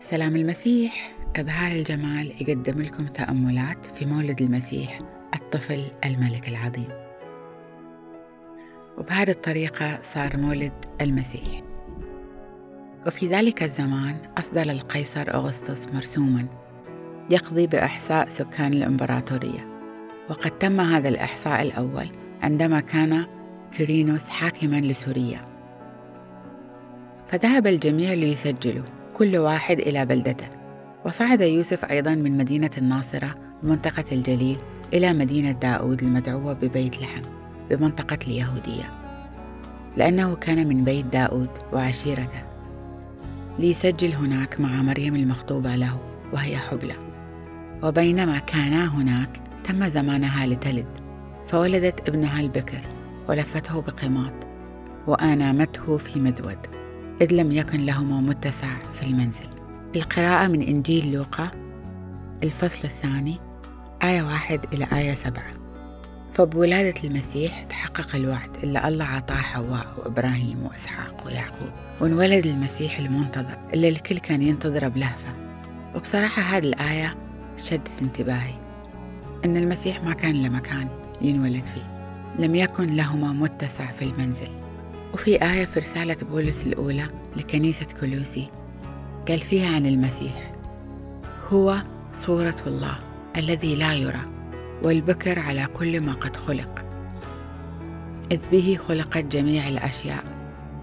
سلام المسيح. إظهار الجمال يقدم لكم تأملات في مولد المسيح الطفل الملك العظيم. وبهذه الطريقة صار مولد المسيح. وفي ذلك الزمان أصدر القيصر أغسطس مرسوما يقضي بإحصاء سكان الإمبراطورية. وقد تم هذا الإحصاء الأول عندما كان كيرينوس حاكما لسوريا. فذهب الجميع ليسجلوا. كل واحد إلى بلدته. وصعد يوسف أيضا من مدينة الناصرة بمنطقة الجليل إلى مدينة داود المدعوة ببيت لحم بمنطقة اليهودية. لأنه كان من بيت داود وعشيرته. ليسجل هناك مع مريم المخطوبة له وهي حبلى. وبينما كانا هناك تم زمانها لتلد. فولدت ابنها البكر ولفته بقماط وآنامته في مذود إذ لم يكن لهما متسع في المنزل. القراءة من إنجيل لوقا الفصل الثاني آية واحد إلى آية سبعة. فبولادة المسيح تحقق الوعد اللي الله عطاه حواء وإبراهيم وإسحاق ويعقوب وانولد المسيح المنتظر اللي الكل كان ينتظره بلهفة. وبصراحة هذه الآية شدت انتباهي إن المسيح ما كان له مكان ينولد فيه. لم يكن لهما متسع في المنزل. وفي آية في رسالة بولس الأولى لكنيسة كولوسي قال فيها عن المسيح هو صورة الله الذي لا يرى والبكر على كل ما قد خلق. إذ به خلقت جميع الأشياء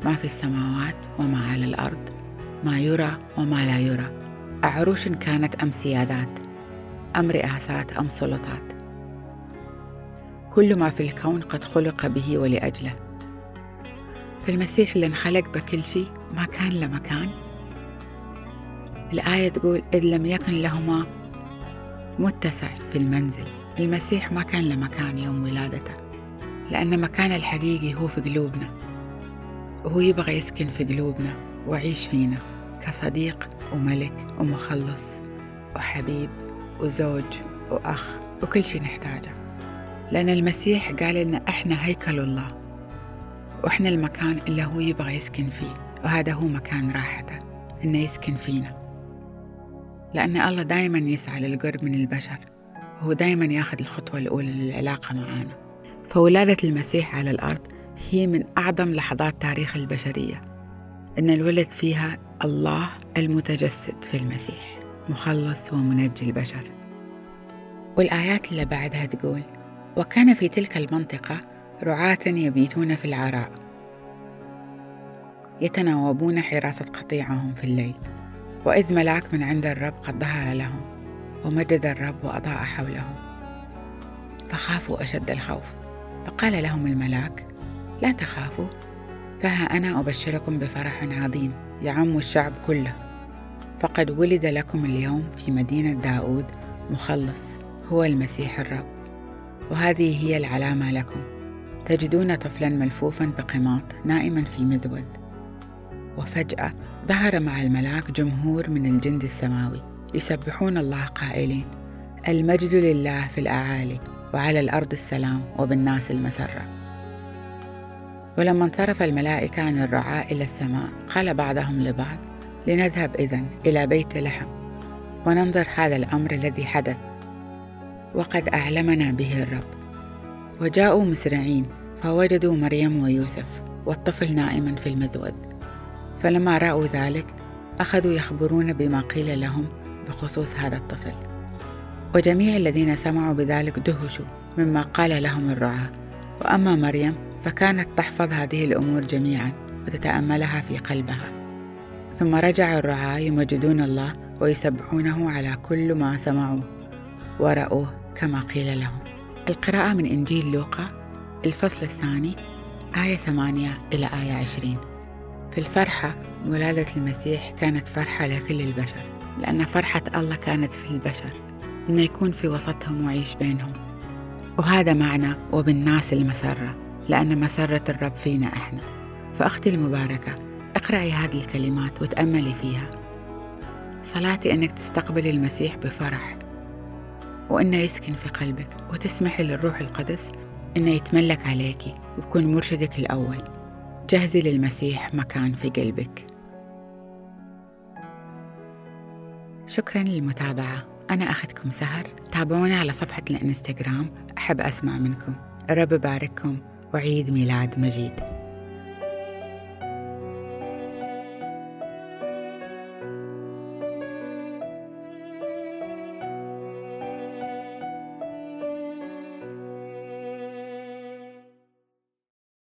ما في السماوات وما على الأرض ما يرى وما لا يرى. أعروش كانت أم سيادات أم رئاسات أم سلطات. كل ما في الكون قد خلق به ولأجله. فالمسيح اللي انخلق بكل شيء ما كان له مكان الآية تقول إذ لم يكن لهما متسع في المنزل. المسيح ما كان له مكان يوم ولادته لأن مكانه الحقيقي هو في قلوبنا. وهو يبغى يسكن في قلوبنا ويعيش فينا كصديق وملك ومخلص وحبيب وزوج وأخ وكل شيء نحتاجه. لأن المسيح قال إن إحنا هيكل الله. وإحنا المكان اللي هو يبغى يسكن فيه وهذا هو مكان راحته إنه يسكن فينا. لأن الله دايما يسعى للقرب من البشر وهو دايما ياخذ الخطوة الأولى للعلاقة معانا. فولادة المسيح على الأرض هي من أعظم لحظات تاريخ البشرية إن الولد فيها الله المتجسد في المسيح مخلص ومنجي البشر. والآيات اللي بعدها تقول وكان في تلك المنطقة رعاة يبيتون في العراء. يتناوبون حراسة قطيعهم في الليل. وإذ ملاك من عند الرب قد ظهر لهم ومدد الرب وأضاء حولهم. فخافوا أشد الخوف. فقال لهم الملاك لا تخافوا فها أنا أبشركم بفرح عظيم يعم الشعب كله. فقد ولد لكم اليوم في مدينة داود مخلص هو المسيح الرب. وهذه هي العلامة لكم. تجدون طفلا ملفوفا بقماط نائما في مذوذ وفجأة ظهر مع الملاك جمهور من الجند السماوي يسبحون الله قائلين المجد لله في الأعالي وعلى الأرض السلام وبالناس المسرة. ولما انصرف الملائكة عن الرعاء إلى السماء قال بعضهم لبعض لنذهب إذن إلى بيت لحم وننظر هذا الأمر الذي حدث. وقد أعلمنا به الرب. وجاءوا مسرعين فوجدوا مريم ويوسف والطفل نائما في المذوذ فلما رأوا ذلك أخذوا يخبرون بما قيل لهم بخصوص هذا الطفل. وجميع الذين سمعوا بذلك دهشوا مما قال لهم الرعاة. وأما مريم فكانت تحفظ هذه الأمور جميعا وتتأملها في قلبها. ثم رجع الرعاة يمجدون الله ويسبحونه على كل ما سمعوه ورأوه كما قيل لهم. القراءة من إنجيل لوقا الفصل الثاني آية ثمانية إلى آية عشرين. في الفرحة ولادة المسيح كانت فرحة لكل البشر لأن فرحة الله كانت في البشر إنه يكون في وسطهم ويعيش بينهم. وهذا معنى وبالناس المسرة لأن مسرة الرب فينا إحنا. فأختي المباركة اقرأي هذه الكلمات وتأملي فيها. صلاتي أنك تستقبلي المسيح بفرح. وإنه يسكن في قلبك وتسمحي للروح القدس إنه يتملك عليكي ويكون مرشدك الأول. جهزي للمسيح مكان في قلبك. شكرا للمتابعة. أنا أختكم سهر. تابعونا على صفحة الإنستغرام. أحب أسمع منكم. الرب يبارككم. وعيد ميلاد مجيد.